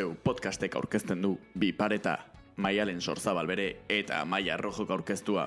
zeu podcastek aurkezten du bi pareta, maialen sorzabal bere eta maia rojok aurkeztua.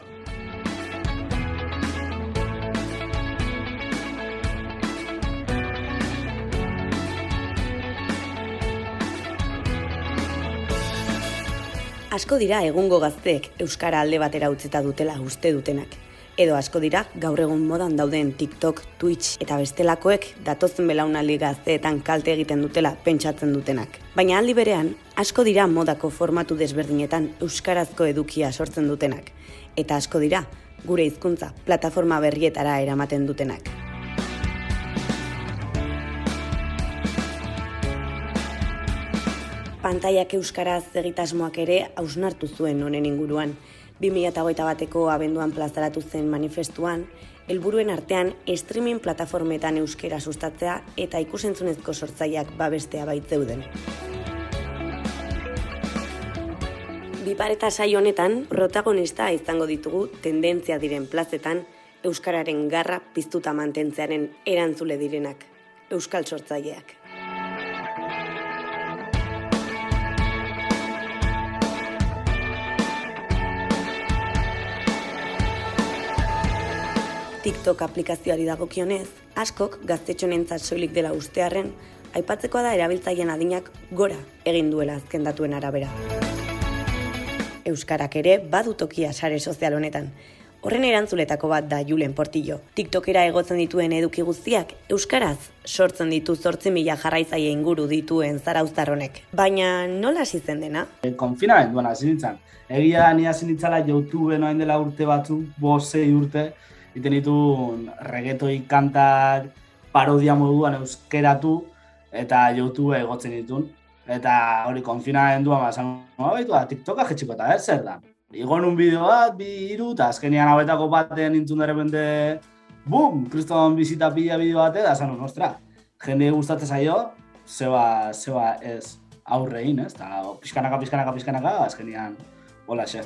Asko dira egungo gazteek euskara alde batera utzeta dutela uste dutenak. Edo asko dira gaur egun modan dauden TikTok, Twitch eta bestelakoek datozen belaunaldi gazteetan kalte egiten dutela pentsatzen dutenak. Baina aldi berean, asko dira modako formatu desberdinetan euskarazko edukia sortzen dutenak. Eta asko dira, gure hizkuntza plataforma berrietara eramaten dutenak. Pantaiak euskaraz egitasmoak ere hausnartu zuen honen inguruan. 2008 bateko abenduan plazaratu zen manifestuan, helburuen artean streaming plataformetan euskera sustatzea eta ikusentzunezko sortzaileak babestea baitzeuden. Bipareta saio honetan protagonista izango ditugu tendentzia diren plazetan euskararen garra piztuta mantentzearen erantzule direnak, euskal sortzaileak. TikTok aplikazioari dagokionez, askok gaztetxonentzat soilik dela ustearren, aipatzekoa da erabiltzaileen adinak gora egin duela azken datuen arabera. Euskarak ere badu tokia sare sozial honetan. Horren erantzuletako bat da Julen Portillo. TikTokera egotzen dituen eduki guztiak euskaraz sortzen ditu 8 mila jarraitzaile inguru dituen zarauztar honek. Baina nola hasi zen dena? E, konfinamenduan hasi nintzen. Egia ni hasi nintzala YouTube noain dela urte batzu, bosei urte, iten ditu regetoi kantak parodia moduan euskeratu eta YouTube egotzen ditun. Eta hori konfinamendua ma esan, no, baitu, TikToka jetxiko eta zer da. Igo nun bideo bat, bi iru, eta azkenian hauetako batean nintzun dara bende, bum, kriston bizita pila bideo bate, da esan, ostra, jende gustatzen zaio, zeba, zeba ez aurrein, ez? Eta pixkanaka, pixkanaka, pixkanaka, azkenian, hola, xe.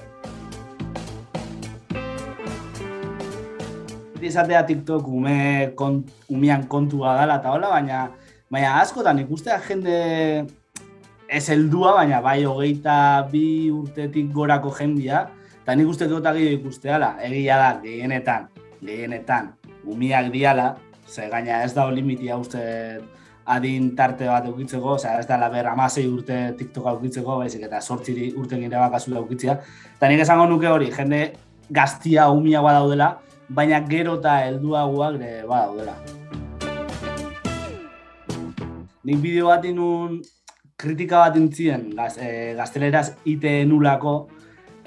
Izatea TikTok ume kont, umian kontua dela eta hola, baina baina askotan ikustea jende ez heldua, baina bai hogeita bi urtetik gorako jendia, eta nik uste dut gehiago ikusteala, egia da, gehienetan, gehienetan, umiak diala, ze gaina ez da limitia uste adin tarte bat eukitzeko, osea ez da la ber amasei urte TikTok eukitzeko, baizik eta sortzi urte gire bakazu eukitzea. Eta nik esango nuke hori, jende gaztia umia daudela, baina gero eta helduagoak ere badaudela. Nik bideo bat inun kritika bat intzien gaz, e, gazteleraz ite nulako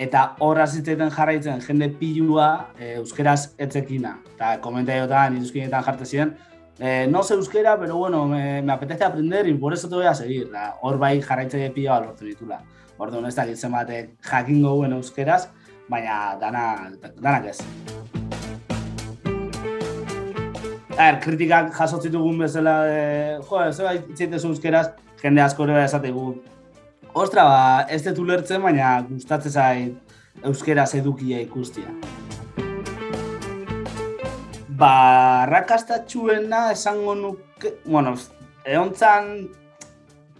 eta horra zitzaiten jarraitzen jende pilua e, euskeraz etzekina. Eta komentaiotan, iruzkinetan jarte ziren, e, no sé euskera, pero bueno, me, me apetece aprender y por eso te voy a seguir. Hor bai jarraitzaile pila lortu ditula. Orduan ez dakit zenbatek jakingo guen euskeraz, baina dana, danak ez. Er, kritikak jasotzen dugun bezala, e, jo, ez da, itzaitez euskeraz, jende asko ere esategu. Ostra, ba, ez dut ulertzen, baina gustatzen zait euskeraz edukia ikustia. Ba, rakastatxuena esango nuke, bueno, egon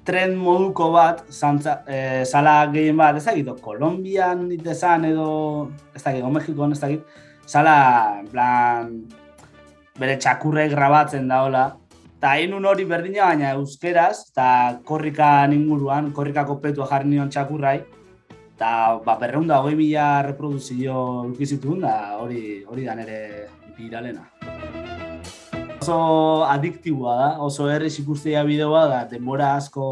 tren moduko bat, zantza, e, sala gehien bat, ez dakit, Kolombian ditezan edo, ez dakit, o Mexikon, ez dakit, sala, plan, bere txakurre grabatzen daola. Eta hain hori berdina baina euskeraz, eta korrika inguruan, korrikako petua jarri nion txakurrai. Eta ba, berreun da hogei mila reproduzio dukizitun, da hori, hori da nere biralena. Oso adiktibua da, oso herri ikustea bideoa da, denbora asko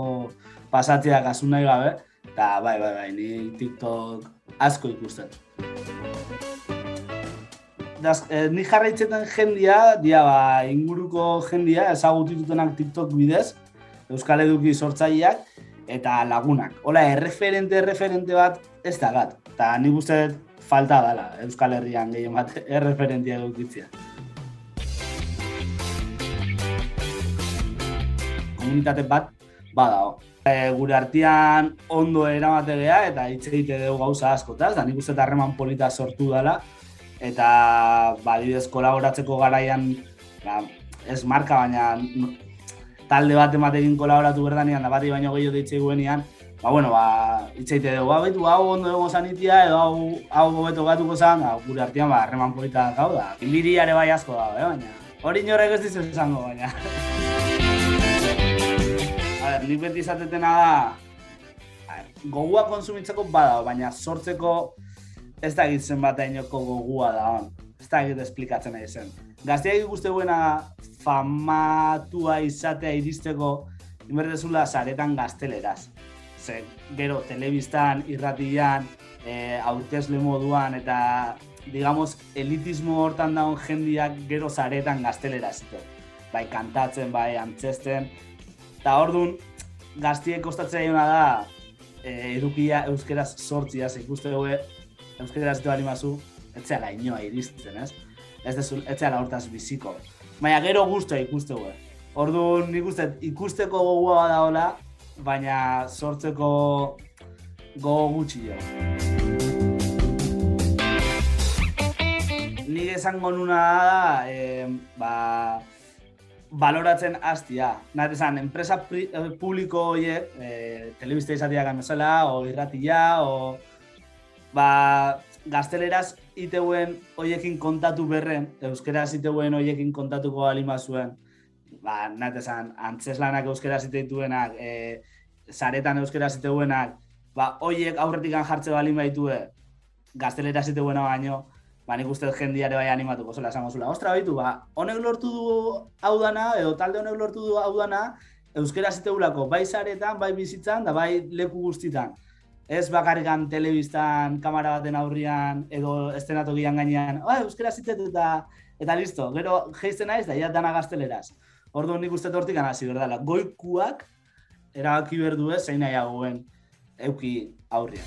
pasatzea kasu nahi gabe. Eta bai, bai, bai, ni TikTok asko ikusten das, eh, ni jarraitzen jendia, dia ba, inguruko jendia, ezagutitutenak TikTok bidez, Euskal Eduki sortzaileak, eta lagunak. Hola, erreferente, erreferente bat, ez da gat. Eta nik uste falta dela Euskal Herrian gehien bat erreferentia edukitzea. Komunitate bat, bada, e, gure artean ondo eramategea eta hitz egite dugu gauza askotaz, da nik uste harreman polita sortu dela, eta badidez kolaboratzeko garaian ba, ez marka baina talde bat ematekin kolaboratu berdanean, da bati baino gehiago ditzei guenean, ba, bueno, ba, itzeite dugu, ba, betu, hau ondo egon zanitia, edo hau, hau gobeto gatuko zan, ba, gure artean, ba, harreman polita gau da. Ere bai asko da, eh, baina. Hori inorrek ez dizu esango, baina. A ber, nik beti izatetena da, gogua konsumitzeko bada, baina sortzeko ez da egitzen bat ainoko gogua da, on. Ez da egit esplikatzen nahi zen. Gazteak ikuste buena famatua izatea iristeko, inberdezula saretan gazteleraz. Ze, gero, telebistan, irratian, e, aurkezle moduan, eta, digamos, elitismo hortan daun jendiak gero zaretan gaztelera zito. Bai, kantatzen, bai, antzesten. Eta orduan, gaztiek kostatzea da, e, edukia euskeraz sortzia, ze ikuste dugu, euskeraz zito bali mazu, etzeala inoa iristen, ez? Ez dezu, etzeala hortaz biziko. Baina gero guztua ikuste dugu. Orduan, nik uste, ikusteko gogoa da hola, baina sortzeko gogo gutxi jo. Nik esango nuna da, e, ba, baloratzen hastia. Nahet esan, enpresa pri, eh, publiko horiek, e, telebizte izatiak bezala, o irratia, o ba, gazteleraz iteuen hoiekin kontatu berren, euskeraz iteuen hoiekin kontatuko alima zuen, ba, nahet esan, antzeslanak euskeraz iteituenak, e, zaretan euskeraz iteuenak, ba, hoiek aurretik jartze bali baitue, gaztelera ziteuena baino, ba, nik uste jendiare bai animatuko zela esango zula. Ostra, baitu, ba, honek lortu du hau dana, edo talde honek lortu du hau dana, euskera ziteulako, bai zaretan, bai bizitzan, da bai leku guztitan. Ez bakarrikan telebistan, kamera baten aurrian, edo estenatokian gainean, oh, euskera zitet eta, eta listo, gero geizten naiz, da ja dana gazteleraz. Ordu nik uste tortik hasi berdala. Goikuak erabaki berdu ez, zein nahi euki aurrian.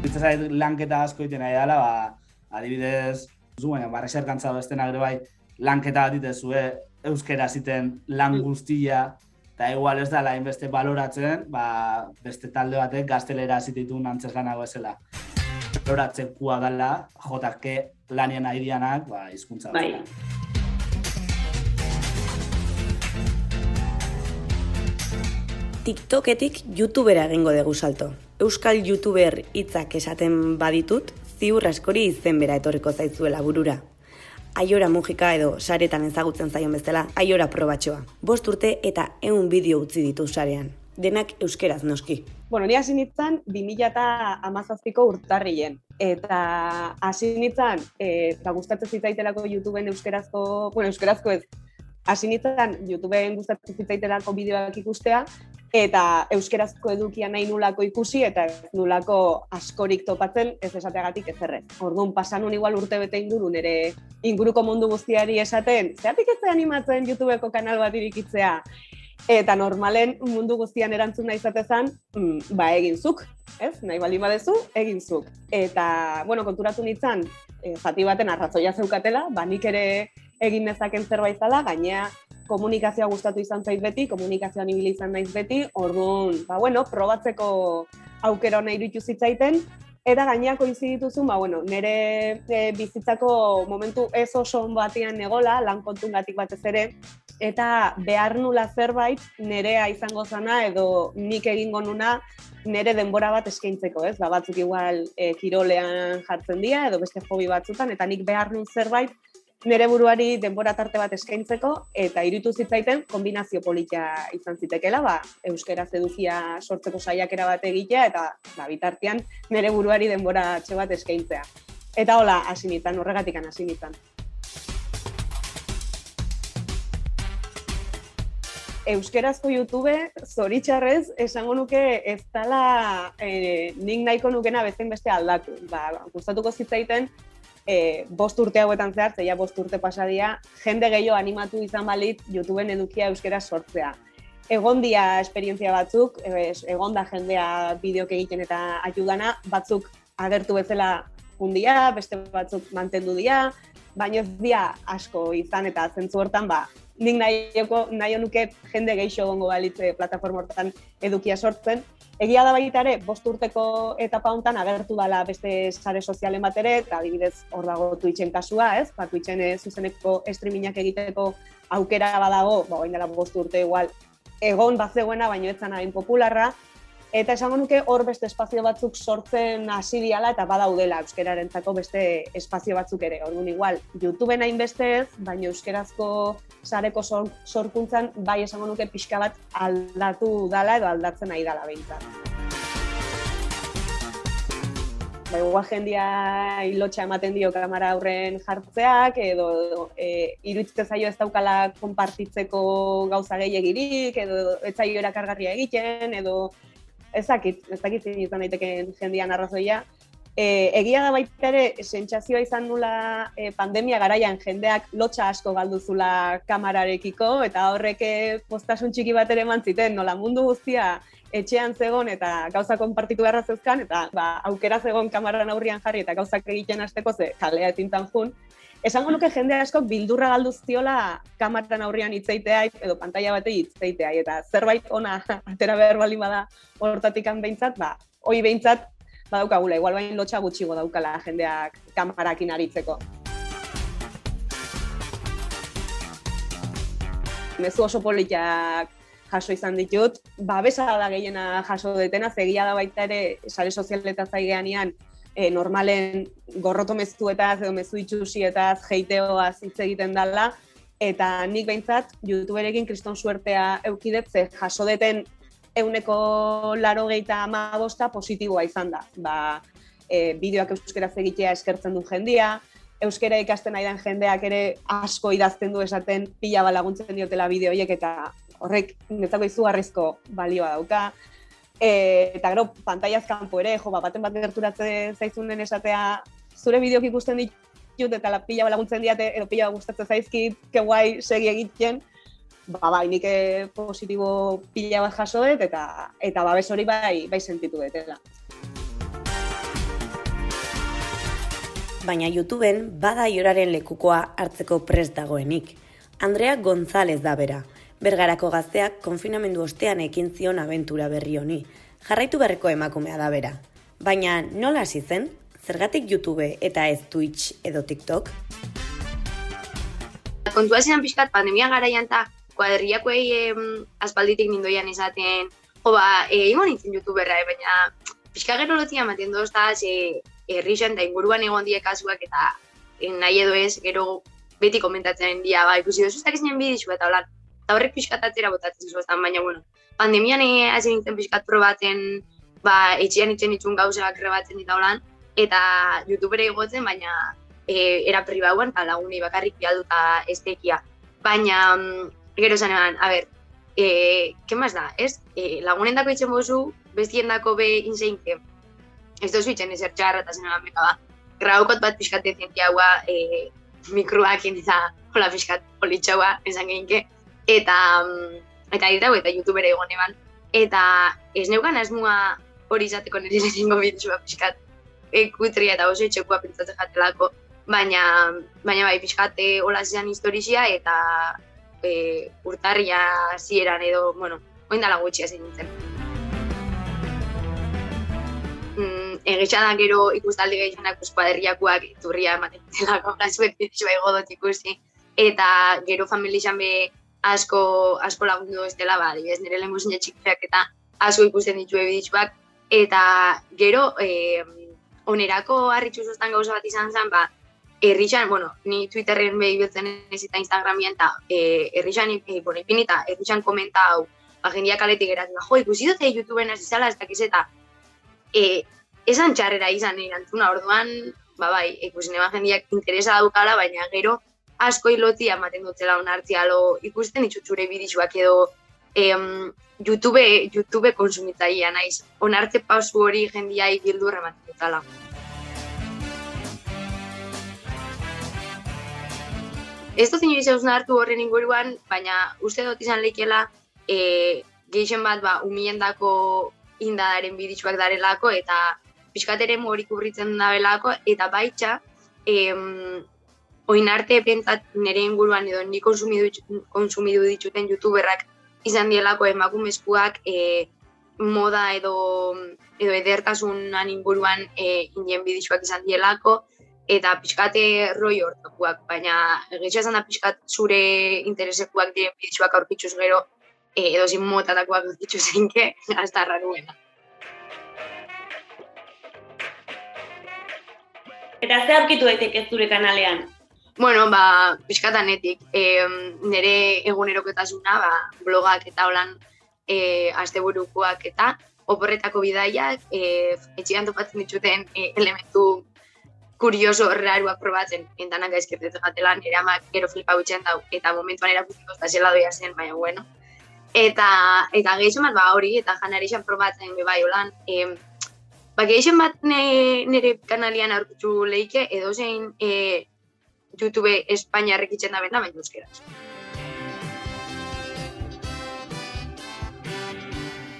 Bitza zait lanketa asko iten nahi dela, ba, adibidez, zu, baina, barra eserkantza bestenak ere bai, lanketa bat ditezue, euskera ziten lan guztia, eta igual ez da inbeste baloratzen, ba, beste talde batek gaztelera zititu nantzez lanago ezela. Baloratzen kua dela, JK lanien aidianak, ba, izkuntza bai. TikToketik YouTubera egingo dugu salto euskal youtuber hitzak esaten baditut, ziur askori izen bera etorriko zaizuela burura. Aiora mugika edo saretan ezagutzen zaion bezala, aiora probatxoa. Bost urte eta eun bideo utzi ditu sarean. Denak euskeraz noski. Bueno, ni hasi nintzen 2000 eta amazazpiko urtarrien. Eta hasi nintzen, eta gustatzen zitzaitelako YouTubeen euskerazko, bueno, euskerazko ez, hasi nintzen YouTubeen gustatzen zitzaitelako bideoak ikustea, eta euskerazko edukia nahi nulako ikusi eta nulako askorik topatzen ez esateagatik ez errez. Orduan, pasanun igual urte bete inguru nere inguruko mundu guztiari esaten, zeatik ez animatzen YouTubeko kanal bat irikitzea, eta normalen mundu guztian erantzun nahi zatezan, mm, ba egin zuk, ez? Nahi bali badezu, egin zuk. Eta, bueno, konturatu nintzen, e, jati baten arrazoia zeukatela, ba nik ere egin nezaken zerbait zala, gainea komunikazioa gustatu izan zait beti, komunikazioan ibili izan naiz beti, orduan, ba, bueno, probatzeko aukera hona irutu zitzaiten, eta gaineak koizi dituzun, ba, bueno, nire e, bizitzako momentu ez oso batean negola, lan kontungatik batez ere, eta behar nula zerbait nerea izango zana edo nik egingo nuna nere denbora bat eskaintzeko, ez? Ba, batzuk igual e, kirolean jartzen dira edo beste hobi batzutan, eta nik behar nun zerbait nire buruari denbora tarte bat eskaintzeko eta irutu zitzaiten kombinazio politia izan zitekela, ba, euskera edukia sortzeko saiakera bat egitea eta ba, bitartean nire buruari denbora txe bat eskaintzea. Eta hola, hasi nintzen, horregatik hasi nintzen. Euskerazko YouTube, zoritxarrez, esango nuke ez dala e, nik nahiko nukena bezen beste aldatu. Ba, gustatuko zitzaiten, e, bost urte hauetan zehar, zeia bost urte pasadia, jende gehiago animatu izan balit YouTubeen edukia euskera sortzea. Egon dia esperientzia batzuk, egon da jendea bideok egiten eta ayudana, batzuk agertu bezala undia, beste batzuk mantendu dia, baina ez dia asko izan eta zentzu hortan, ba, nik nahioko, nahi nuke jende gehiago gongo balitze plataforma hortan edukia sortzen. Egia da baita ere, bost urteko etapa hontan agertu dala beste sare sozialen bat ere, eta adibidez hor dago Twitchen kasua, ez? Ba, Twitchen eh, zuzeneko streamingak egiteko aukera badago, ba, dela bost urte igual, egon bat zegoena, baino etzan hain popularra, Eta esango nuke hor beste espazio batzuk sortzen hasi diala eta badaudela euskerarentzako beste espazio batzuk ere. Orduan igual, YouTubeen hain beste ez, baina euskerazko sareko sor, sorkuntzan bai esango nuke pixka bat aldatu dala edo aldatzen nahi dala behintzat. Ba, igual jendia ilotxa ematen dio kamera aurren jartzeak, edo e, iruditzen zaio ez daukala konpartitzeko gauza gehiagirik, edo ez zaio erakargarria egiten, edo ezakit, ezakit izan daiteken jendian arrazoia. E, egia da baita ere, sentsazioa izan nula e, pandemia garaian jendeak lotxa asko galduzula kamararekiko, eta horrek postasun txiki bat ere mantziten, nola mundu guztia etxean zegon eta gauza konpartitu beharra zeuzkan, eta ba, aukera zegon kamaran aurrian jarri eta gauzak egiten hasteko ze kalea ezintan jun, esango nuke jende asko bildurra galdu ziola kameran aurrian hitzeitea edo pantalla batei hitzeitea eta zerbait ona atera behar baldin bada hortatik behintzat, ba, hoi behintzat badaukagula, igual bain lotxa gutxigo daukala jendeak kamarakin aritzeko. Mezu oso politiak jaso izan ditut, ba, da gehiena jaso detena, zegia da baita ere, sare sozialeta zaigean e, normalen gorroto mezuetaz edo mezu itxusietaz, jeiteoaz hitz egiten dela, eta nik behintzat, youtuberekin kriston suertea eukidetze jaso deten euneko laro gehieta amagosta positiboa izan da. Ba, e, bideoak euskeraz egitea eskertzen du jendia, euskera ikasten nahi jendeak ere asko idazten du esaten pila balaguntzen diotela bideoiek eta horrek netzako izugarrizko balioa dauka. Eta gero, pantaiaz kanpo ere, jo, ba, baten bat gerturatzen zaizun den esatea, zure bideok ikusten ditut eta la pila laguntzen diate, edo pila gustatzen zaizkit, ke guai segi egiten, ba, bai, nik positibo pila bat jaso dut, eta, eta babes hori bai, bai sentitu dut, Baina YouTubeen bada ioraren lekukoa hartzeko prest dagoenik. Andrea González da bera, Bergarako gazteak konfinamendu ostean ekin zion abentura berri honi. Jarraitu berreko emakumea da bera. Baina nola hasi zen? Zergatik YouTube eta ez Twitch edo TikTok? Kontua zean pixkat pandemia garaian eta kuadriakoei eh, aspalditik nindoian izaten jo ba, e, ingo nintzen youtuberra, eh, baina pixka gero lotia maten doz da, ze errixen da inguruan egon die kasuak eta eh, nahi edo ez, gero beti komentatzen dia, ba, ikusi dozu ez dakiz nien bidizu eta holan, eta horrek pixkatatzera botatzen zuen, baina, bueno, pandemian hasi nintzen pixkat probaten, ba, etxean itxen itxun gauzak grebatzen eta holan, eta youtubere egotzen, baina e, era pribauan, eta laguni bakarrik bialduta estekia. Baina, mm, gero zan eban, a ber, e, ke maz da, ez? E, lagunen dako itxen bozu, bestien dako be inseinke, ez dozu itxen ezer txarra eta zen eban beka ba. Graukot bat pixkate zientiaua, e, mikroak eta hola pixkat politxaua, esan gehinke eta mm, eta dira eta youtubere egon eban eta ez neukan asmoa hori izateko nire lehenengo bidezua pixkat ekutria eta oso etxekua pentsatzen jatelako baina baina bai pixkat e, hola zizan historizia eta e, urtarria zieran edo, bueno, oindala gutxia zein nintzen. Mm, da gero ikustaldi gehienak eskuaderriakoak iturria ematen zelako, brazuek bidezua egodot ikusi. Eta gero familizan be asko asko lagundu ez dela, ba, adibidez, nire lehen guzine txikiak eta asko ikusten ditu ebiditzuak. Eta gero, e, onerako harritxu zoztan gauza bat izan zen, ba, errixan, bueno, ni Twitterren behi biltzen ez eta Instagramien, eta e, errixan, e, bueno, ipin eta errixan komenta hau, ba, jendiak aletik eratzen, jo, ikusi dute YouTubeen ez izala, ez dakiz eta, e, esan txarrera izan erantzuna, orduan, ba, bai, ikusi neba jendiak interesa daukala, baina gero, asko ilotia ematen dutzela onartzia lo ikusten itxutxure bidizuak edo em, YouTube, YouTube konsumitzaia naiz. Onartze pausu hori jendiai bildu ematen dutela. Ez dut inoiz eus hartu horren inguruan, baina uste dut izan leikela e, geixen bat ba, umiendako indadaren biditzuak darelako eta pixkateren morik urritzen da belako eta baitxa em, oin arte bentzat nire inguruan edo ni konsumidu, konsumidu dituten youtuberrak izan dielako emakumezkoak e, moda edo edo edertasunan inguruan e, indien bidixuak izan dielako, eta pixkate roi hortakuak, baina egitea esan da pixkat zure interesekuak diren bidixuak aurkituz gero, e, edo zin motatakoak aurkituz zeinke, hasta raruena. Eta ze aurkitu daiteke zure kanalean? Bueno, ba, pixkatanetik, e, nire eguneroketasuna, ba, blogak eta holan e, asteburukoak eta oporretako bidaiak, e, etxian topatzen dituten e, elementu kurioso raruak probatzen, entanak gaizkertetu jatelan, eramak gero flipa gutxen dau, eta momentuan erakutiko eta zela doia zen, baina bueno. Eta, eta bat ba, hori, eta janari probatzen, bai, holan, e, Ba, gehixen bat nire kanalian aurkutzu leike, edo zein e, YouTube Espainia rekitzen da benda, baina euskeraz.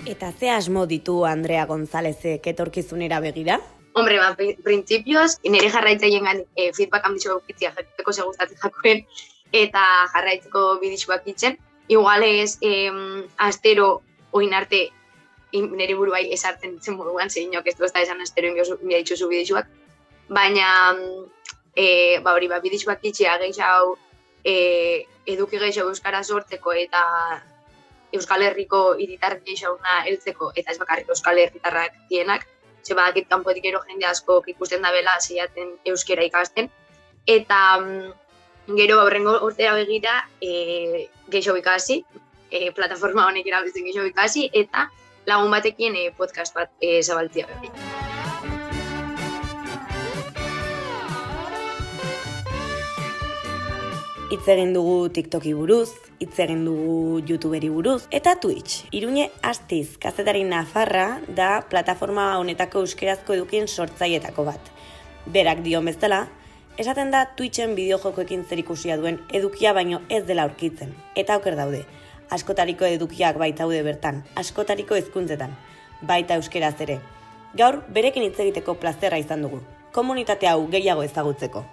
Eta ze asmo ditu Andrea Gonzálezek etorkizunera begira? Hombre, ba, printzipioz, nire jarraitzaien gan e, feedback handitxo gaukitzia jakiteko ze gustatzen jakoen, eta jarraitzeko bidixuak itzen. Igual ez, em, astero, oin arte, nire buru bai esartzen ditzen moduan, zein inok ez da esan estero inbio ditxuzu bidizuak. Baina, e, ba hori, ba, bidizuak itxea gehiago, e, eduki gehiago Euskara sortzeko eta Euskal Herriko iritar gehiaguna heltzeko eta ez bakarrik Euskal Herritarrak dienak, ze badakit kanpotik ero jende asko ikusten da bela zeiaten euskera ikasten. Eta gero aurrengo urtera begira e, gehiago ikasi, e, plataforma honek erabiltzen gehiago ikasi, eta lagun batekin e, podcast bat e, zabaltzia behi. Hitz egin dugu TikToki buruz, hitz egin dugu YouTuberi buruz, eta Twitch. Iruñe Astiz, kazetari Nafarra, da plataforma honetako euskerazko edukin sortzaietako bat. Berak dio bezala, esaten da Twitchen bideojokoekin zerikusia duen edukia baino ez dela aurkitzen. Eta oker daude, askotariko edukiak baitaude bertan, askotariko hezkuntzetan, baita euskeraz ere. Gaur, berekin hitz egiteko plazerra izan dugu, komunitate hau gehiago ezagutzeko.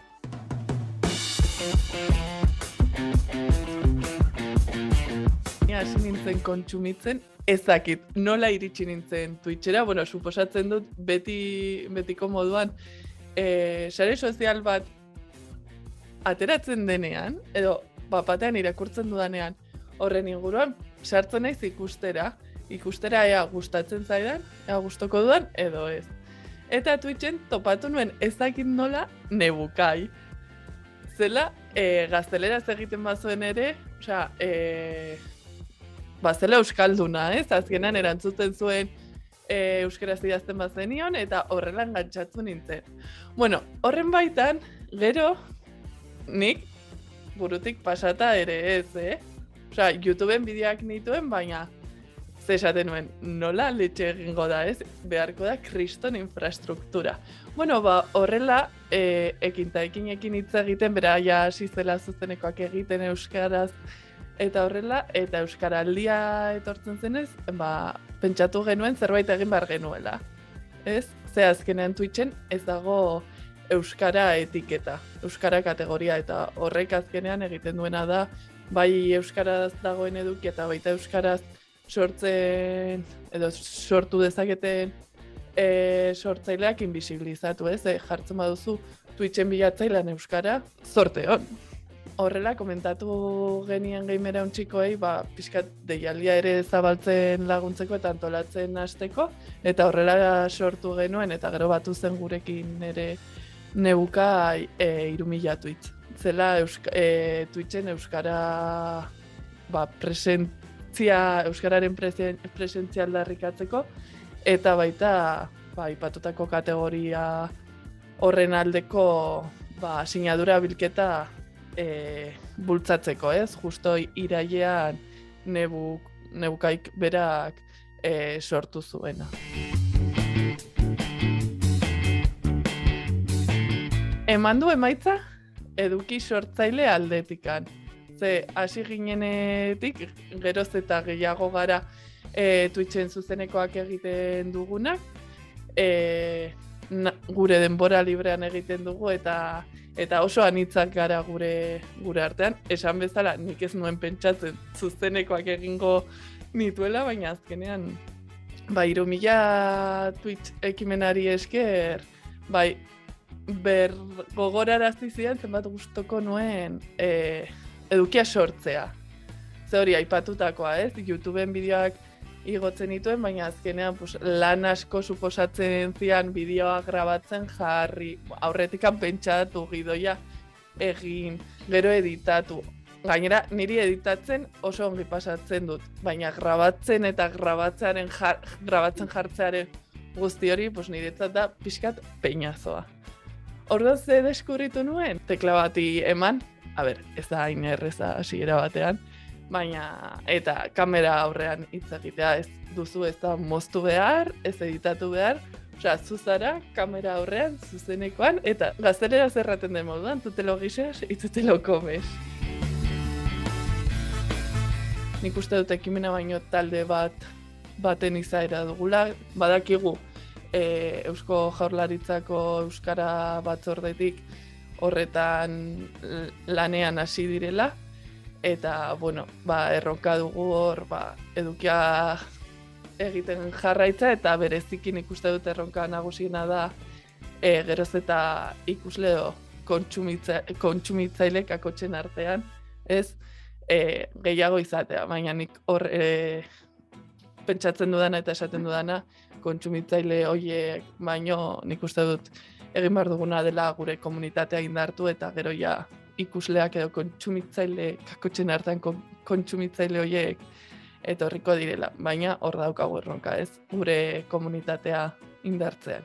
Hasi nintzen kontsumitzen, ezakit, nola iritsi nintzen Twitchera, bueno, suposatzen dut beti, betiko moduan, e, sare sozial bat ateratzen denean, edo bapatean irakurtzen dudanean, horren inguruan sartzen naiz ikustera, ikustera ea gustatzen zaidan, ea gustoko dudan edo ez. Eta Twitchen topatu nuen ezakit nola nebukai. Zela, e, gazteleraz egiten bazuen ere, osea, e, ba, zela euskalduna, ez? Azkenan erantzuten zuen e, euskeraz idazten bazenion, eta horrela engantzatu nintzen. Bueno, horren baitan, gero, nik burutik pasata ere ez, eh? Osa, YouTubeen bideoak nituen, baina ze esaten nuen, nola letxe egingo da, ez? Beharko da kriston infrastruktura. Bueno, ba, horrela, e, ekinta ekin ekin hitz egiten, bera ja zela zuzenekoak egiten euskaraz, eta horrela, eta euskaraldia etortzen zenez, ba, pentsatu genuen zerbait egin behar genuela. Ez? Ze azkenean Twitchen ez dago euskara etiketa, euskara kategoria, eta horrek azkenean egiten duena da bai euskaraz dagoen eduki eta baita euskaraz sortzen edo sortu dezaketen e, sortzaileak invisibilizatu, ez? E, jartzen baduzu Twitchen bilatzailean euskara, zorte hon. Horrela, komentatu genien gaimera untxikoei, ba, pixkat deialdia ere zabaltzen laguntzeko eta antolatzen hasteko eta horrela sortu genuen, eta gero batu zen gurekin ere neuka e, irumila Twitch zela euska, e, Twitchen euskara ba, presentzia, euskararen presen, presentzia aldarrikatzeko eta baita ba, ipatutako kategoria horren aldeko ba, sinadura bilketa e, bultzatzeko, ez? Justo irailean nebu, nebukaik berak e, sortu zuena. Eman du emaitza? eduki sortzaile aldetikan. Ze, hasi ginenetik, geroz eta gehiago gara e, Twitchen zuzenekoak egiten dugunak, e, gure denbora librean egiten dugu eta eta oso anitzak gara gure gure artean. Esan bezala, nik ez nuen pentsatzen zuzenekoak egingo nituela, baina azkenean iru mila Twitch ekimenari esker, bai, ber gogorarazi zian zenbat gustoko nuen e, edukia sortzea. Ze hori aipatutakoa, ez? YouTubeen bideoak igotzen dituen, baina azkenean pues, lan asko suposatzen zian bideoa grabatzen jarri, aurretikan pentsatu gidoia egin, gero editatu. Gainera, niri editatzen oso ongi pasatzen dut, baina grabatzen eta grabatzearen jar, grabatzen jartzearen guzti hori, pues, niretzat da pixkat peinazoa. Ordo ze deskurritu nuen? Tekla bati eman, a ber, ez da hain erreza hasiera batean, baina eta kamera aurrean hitz egitea ez duzu ez da moztu behar, ez editatu behar, osea, zuzara kamera aurrean zuzenekoan eta gaztelera zerraten den moduan, tutelo gixas, itzutelo komes. Nik uste dut ekimena baino talde bat baten izaera dugula, badakigu e, Eusko Jaurlaritzako Euskara batzordetik horretan lanean hasi direla, eta, bueno, ba, erronka dugu hor, ba, edukia egiten jarraitza, eta berezikin ikuste dut erronka nagusiena da, e, geroz eta ikusleo kontsumitza, kontsumitzaile kakotxen artean, ez, e, gehiago izatea, baina nik hor e, pentsatzen dudana eta esaten dudana, kontsumitzaile horiek baino nik uste dut egin behar duguna dela gure komunitatea indartu eta gero ja ikusleak edo kontsumitzaile, kakotxen hartan kontsumitzaile horiek etorriko direla, baina hor daukagu erronka ez, gure komunitatea indartzean.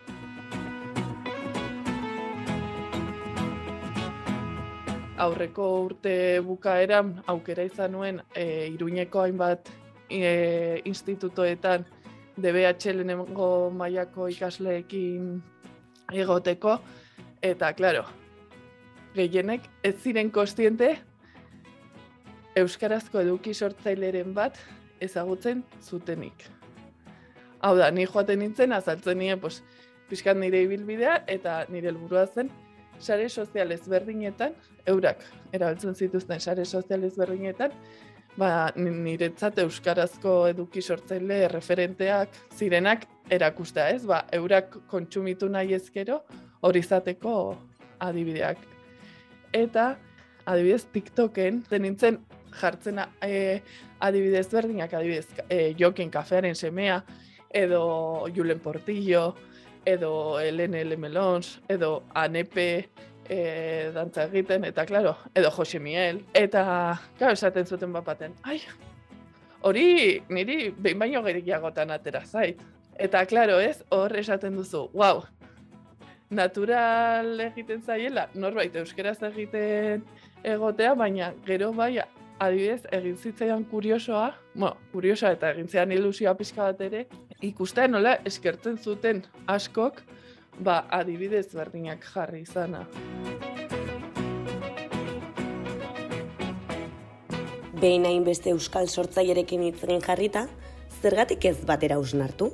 Aurreko urte bukaeran aukera izan nuen e, Iruñeko hainbat e, institutoetan DBH lehenengo mailako ikasleekin egoteko, eta, klaro, gehienek ez ziren kostiente euskarazko eduki sortzaileren bat ezagutzen zutenik. Hau da, ni joaten nintzen, azaltzen nire, pues, pixkat nire ibilbidea, eta nire helburua zen, sare sozial ezberdinetan, eurak erabiltzen zituzten sare sozial ezberdinetan, ba, niretzat euskarazko eduki sortzaile referenteak zirenak erakustea, ez? Ba, eurak kontsumitu nahi ezkero, hori izateko adibideak eta adibidez TikToken nintzen jartzen e, adibidez berdinak, adibidez e, Jokin Kafearen semea, edo Julen Portillo, edo Elene L. Melons, edo Anepe e, dantza egiten, eta klaro, edo Jose Miel, eta, klaro, esaten zuten bapaten, ai, hori niri behin baino gehiagotan atera zait. Eta, klaro, ez, hor esaten duzu, wow, natural egiten zaiela, norbait euskeraz egiten egotea, baina gero bai adibidez egin zitzaidan kuriosoa, bueno, kuriosoa eta egin zean ilusioa pixka bat ere, ikusten nola eskertzen zuten askok, ba adibidez berdinak jarri izana. Behin hainbeste euskal sortzailerekin hitz jarrita, zergatik ez batera usnartu?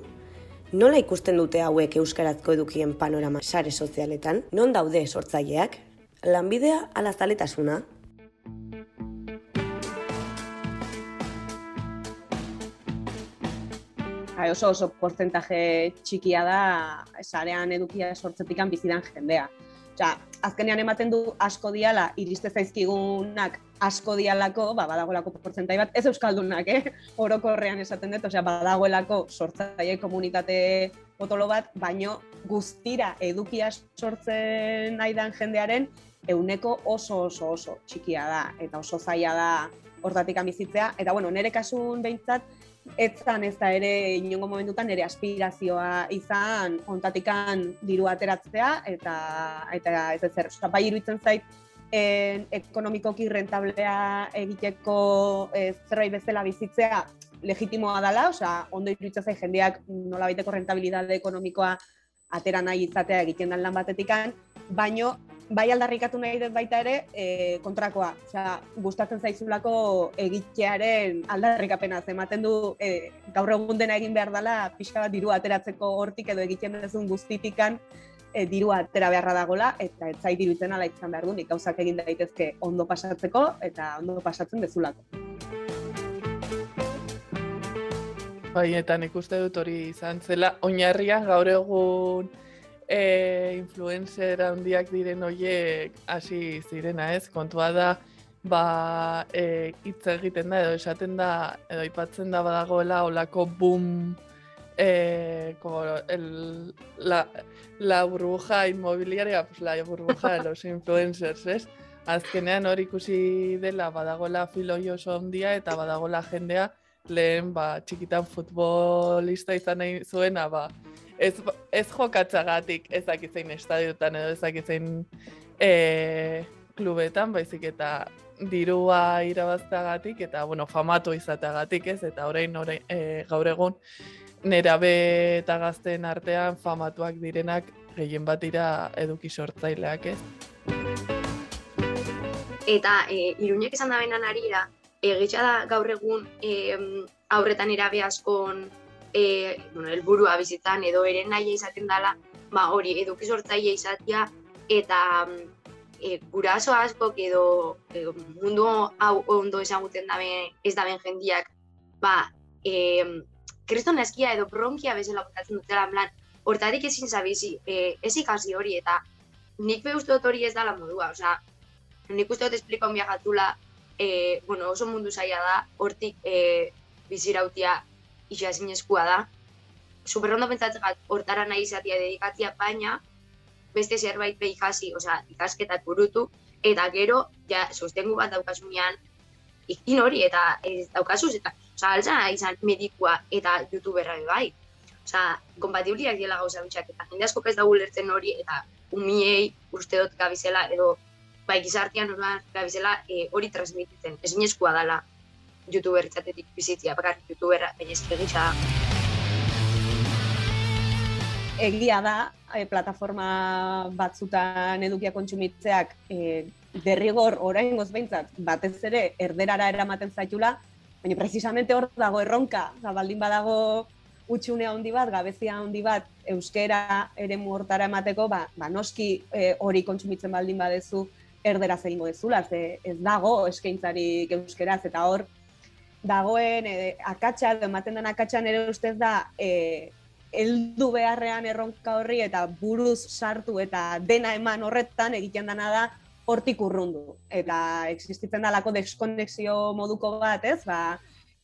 Nola ikusten dute hauek euskarazko edukien panorama sare sozialetan? Non daude sortzaileak? Lanbidea ala zaletasuna? Bai, oso oso porcentaje txikia da sarean edukia sortzetikan bizidan jendea. Osea, azkenean ematen du asko diala iriste zaizkigunak asko dialako, ba, badagoelako porzentai bat, ez euskaldunak, eh? orokorrean esaten dut, osea, badagoelako sortzaile komunitate potolo bat, baino guztira edukia sortzen nahi dan jendearen euneko oso oso oso txikia da, eta oso zaila da hortatik bizitzea, eta bueno, nire kasun behintzat, ez zan ez da ere inongo momentutan nire aspirazioa izan ontatikan diru ateratzea eta eta ez ez zer, bai iruditzen zait en, ekonomikoki rentablea egiteko e, zerbait bezala bizitzea legitimoa dela, osea, ondo iruditzen zait jendeak nola baiteko rentabilidade ekonomikoa atera nahi izatea egiten dan lan batetikan, baino bai aldarrikatu nahi dut baita ere e, kontrakoa. Osea, gustatzen zaizulako egitearen aldarrikapena ematen du e, gaur egun dena egin behar dela pixka bat diru ateratzeko hortik edo egiten duzun guztitikan e, dirua atera beharra dagola, eta ez zait iruditzen ala izan behar du, nik gauzak egin daitezke ondo pasatzeko, eta ondo pasatzen bezulako. Bai, eta nik uste dut hori izan zela, oinarrian gaur egun e, influencer handiak diren horiek hasi zirena ez, kontua da, ba, e, hitz egiten da edo esaten da, edo aipatzen da badagoela olako boom, e, como el, la, la burbuja inmobiliaria, pues la burbuja de los influencers, ez? Azkenean hori ikusi dela badagoela filoi oso ondia eta badagoela jendea lehen ba, txikitan futbolista izan nahi zuena, ba, ez, ez jokatzagatik ezakizein estadiotan edo ezakizein e, klubetan, baizik eta dirua irabazteagatik eta bueno, famatu izateagatik ez, eta orain, orain e, gaur egun nerabe eta gazten artean famatuak direnak gehien bat dira eduki sortzaileak ez. Eta e, iruñek esan da benan arira, egitxa da gaur egun e, aurretan erabe askon e, bueno, elburua bizitzan edo ere nahi izaten dela, ba hori eduki sortzaile izatea eta e, guraso asko edo e, mundu hau ondo ezagutzen dabe ez daben jendiak, ba e, kriston eskia edo bronkia bezala botatzen dutela, plan, hortarik ezin zabizi, e, ez ikasi hori eta nik be uste dut hori ez dala modua, osea, nik uste dut espliko viajatula, e, bueno, oso mundu zaila da, hortik e, bizirautia isa zinezkoa da. Superrondo pentsatzen bat, hortara nahi izatea dedikatzia, baina beste zerbait behi ikasi, osea, ikasketak burutu, eta gero, ja, sostengu bat daukasunean, ikin hori, eta ez daukasuz, eta, osea, alza izan medikua eta youtuberra bai. Osea, kompatibliak dira gauza bitxak, eta jende asko ez da ulertzen hori, eta umiei uste dut gabizela, edo, bai, gizartian gabizela e, hori transmititzen, ez dala youtuber itzatetik bizitzia, bakar youtuberra bainezke gisa. Egia da, e, plataforma batzutan edukia kontsumitzeak e, derrigor orain behintzat batez ere erderara eramaten zaitula, baina precisamente hor dago erronka, baldin badago utxune handi bat, gabezia handi bat, euskera ere hortara emateko, ba, ba noski e, hori kontsumitzen baldin badezu erdera zeingo dezula, ze ez dago eskaintzarik euskeraz, eta hor dagoen e, akatsa, ematen den akatsa nire ustez da e, eldu beharrean erronka horri eta buruz sartu eta dena eman horretan egiten dena da hortik urrundu. Eta existitzen dalako deskonexio moduko bat, ez? Ba,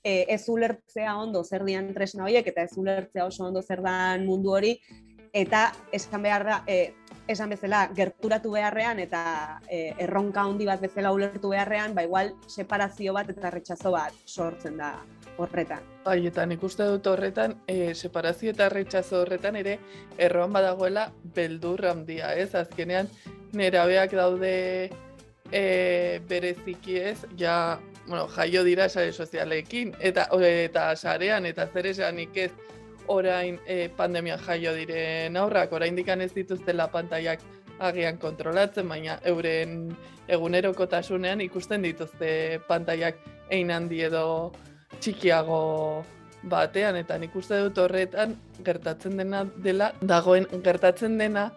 e, ez ulertzea ondo zer dian tresna horiek eta ez ulertzea oso ondo zer dan mundu hori eta esan behar da, e, esan bezala, gerturatu beharrean eta e, erronka handi bat bezala ulertu beharrean, ba igual separazio bat eta retxazo bat sortzen da horretan. Bai, eta nik uste dut horretan, e, separazio eta retxazo horretan ere erroan badagoela beldur handia, ez? Azkenean, nerabeak daude e, bereziki ez, ja, bueno, jaio dira sare sozialekin, eta, eta sarean, eta zer esanik ez, orain e, pandemia jaio diren aurrak, orain dikan ez dituztela pantaiak agian kontrolatzen, baina euren egunerokotasunean ikusten dituzte pantaiak ein handi edo txikiago batean, eta nik uste dut horretan gertatzen dena dela, dagoen gertatzen dena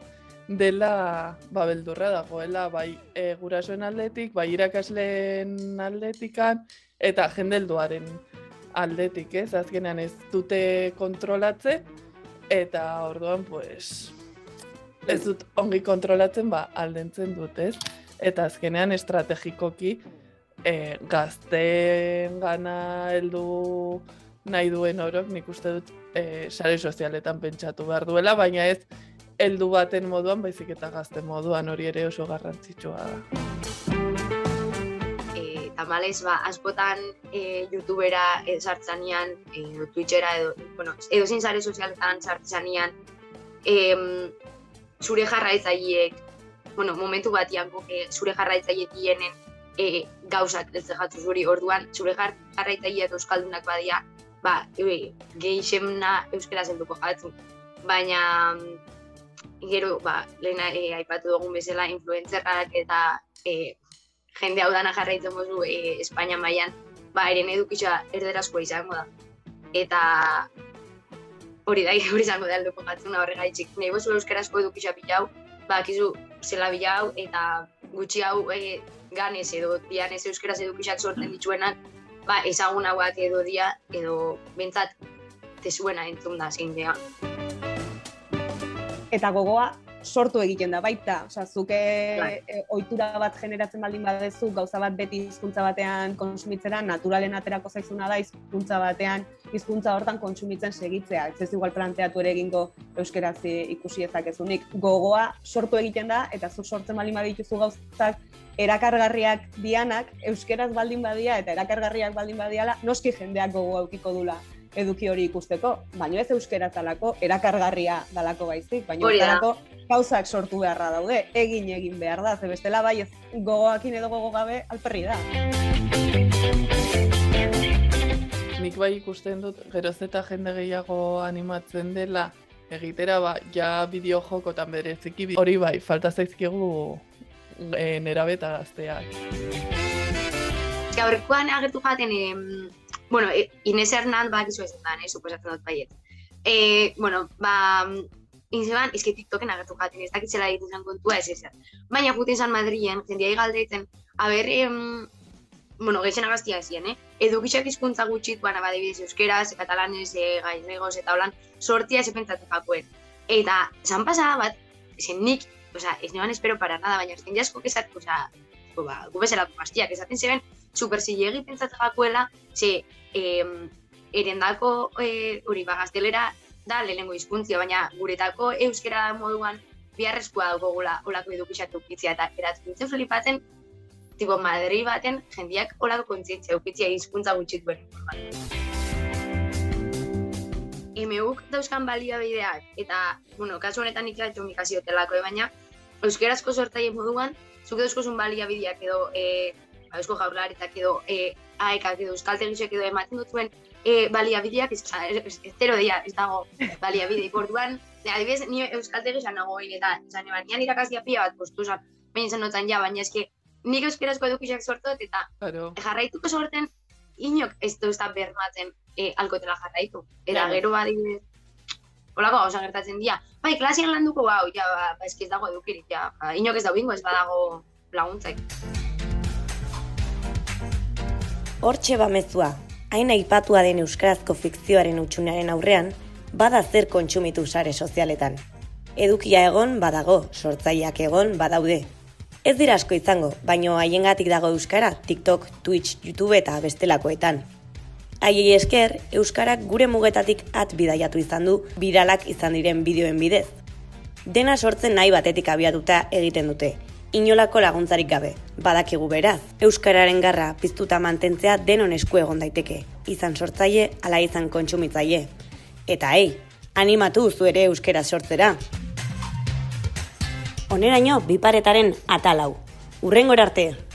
dela babeldurra dagoela, bai e, gurasoen aldetik, bai irakasleen aldetikan, eta jendelduaren aldetik, ez? Azkenean ez dute kontrolatze eta orduan pues ez dut ongi kontrolatzen ba aldentzen dut, ez? Eta azkenean estrategikoki e, gazteen gana heldu nahi duen orok nik uste dut e, sare sozialetan pentsatu behar duela, baina ez heldu baten moduan, baizik eta gazte moduan hori ere oso garrantzitsua da. Tamalez, ba, askotan e, youtubera edo sartzanean, edo twitchera edo, bueno, edo zin zare sozialetan sartzanean, e, zure jarraitzaileek, bueno, momentu batian e, zure jarraitzaile dienen e, gauzak ez jatzu zuri, orduan, zure jarraitzaile eta euskaldunak badia, ba, e, geixemna euskera zenduko jatzu. Baina, gero, ba, lehena e, aipatu dugun bezala, influentzerrak eta e, jende hau dana jarraitzen bozu e, Espainia mailan ba, eren edukitza erderazkoa izango da. Eta hori da, hori zango da aldo kokatzen horregaitzik. Nahi bozu euskarazko edukisa pilau, bakizu zela bilau eta gutxi hau e, ganez edo dianez euskaraz edukisak sortzen dituenak, ba, ezagunagoak edo dia, edo bentsat tezuena entzun da zein dea. eta gogoa sortu egiten da baita, osea zuke e, ohitura bat generatzen baldin badezu, gauza bat beti hizkuntza batean kontsumitzera, naturalen aterako zaizuna da hizkuntza batean, hizkuntza hortan kontsumitzen segitzea. Ez ez igual planteatu ere egingo euskeraz ikusi ezakezunik. Gogoa sortu egiten da eta zuk sortzen baldin badituzu gauzak erakargarriak dianak, euskeraz baldin badia eta erakargarriak baldin badiala, noski jendeak gogoa eukiko dula eduki hori ikusteko, baino ez euskeraz dalako, erakargarria dalako baizik, baina horretarako gauzak sortu beharra daude, egin egin behar da, ze bestela bai ez gogoakin edo gogo gabe alperri da. Nik bai ikusten dut, geroz eta jende gehiago animatzen dela, egitera ba, ja bideo jokotan bereziki hori bai, falta zaizkigu e, nerabe eta gazteak. Eske aurrekoan agertu jaten, em, bueno, e, Inés Hernán bakizu ez da, eh, suposatzen dut baiet. E, bueno, ba, Inzeban, eske TikToken agertu jaten, ez dakitzela egiten zen kontua ez ez. Baina juten zan Madrilen, jendiai galdetzen, aber, em, bueno, geixen agaztia ezien, eh? Edukixak hizkuntza gutxit, bana badibidez euskeraz, katalanez, e, gaizegoz eta holan, sortia ez pentsatu jakoen. Eta, zan pasada bat, zen nik, osea, ez neban espero para nada, baina jende asko kezat, osea, ba, gu bezalako gaztiak, esaten zeben, super zilegi pentsatzen jakuela, ze, em, erendako, e, hori, ba, gaztelera da lehenengo hizkuntzia, baina guretako euskera moduan biharrezkoa daukagula olako edukixak eukitzia, eta eratzen nintzen flipatzen, tipo, Madri baten jendiak olako kontzientzia eukitzia hizkuntza gutxit duen. MUk dauzkan baliabideak, eta, bueno, kasu honetan ikera komunikazio telako, eh, baina euskerazko sortzaile moduan, zuk dauzkozun baliabideak edo, e, eusko jaurlaritzak edo, e, aekak edo euskaltegisek edo ematen dutuen e, baliabideak, ez, ez, ez, zero dira, ez dago baliabide, orduan, de, adibidez, ni euskaltegisan nagoen, eta, zan, eban, nian irakazia pila bat postu, zan, baina izan notan ja, baina eske, nik euskerazko edukizak sortot, eta Claro. jarraituko sorten, inok ez du bermatzen e, alkotela jarraitu. Eta Claro. gero badibidez, holako gauza gertatzen dira. Bai, klasian landuko hau, ja, ba, ba, eski ez dago edukirik, ja, ba, inok ez da bingo ez badago laguntzaik. Hortxe bamezua, hain aipatua den euskarazko fikzioaren utxunaren aurrean, bada zer kontsumitu sare sozialetan. Edukia egon badago, sortzaileak egon badaude. Ez dira asko izango, baino haiengatik dago euskara TikTok, Twitch, YouTube eta bestelakoetan. Haiei esker, euskarak gure mugetatik at bidaiatu izan du biralak izan diren bideoen bidez. Dena sortzen nahi batetik abiatuta egiten dute, inolako laguntzarik gabe. Badakigu beraz, euskararen garra piztuta mantentzea denon esku egon daiteke, izan sortzaile ala izan kontsumitzaile. Eta ei, animatu zu ere euskera sortzera. Oneraino biparetaren atalau. Urrengor arte!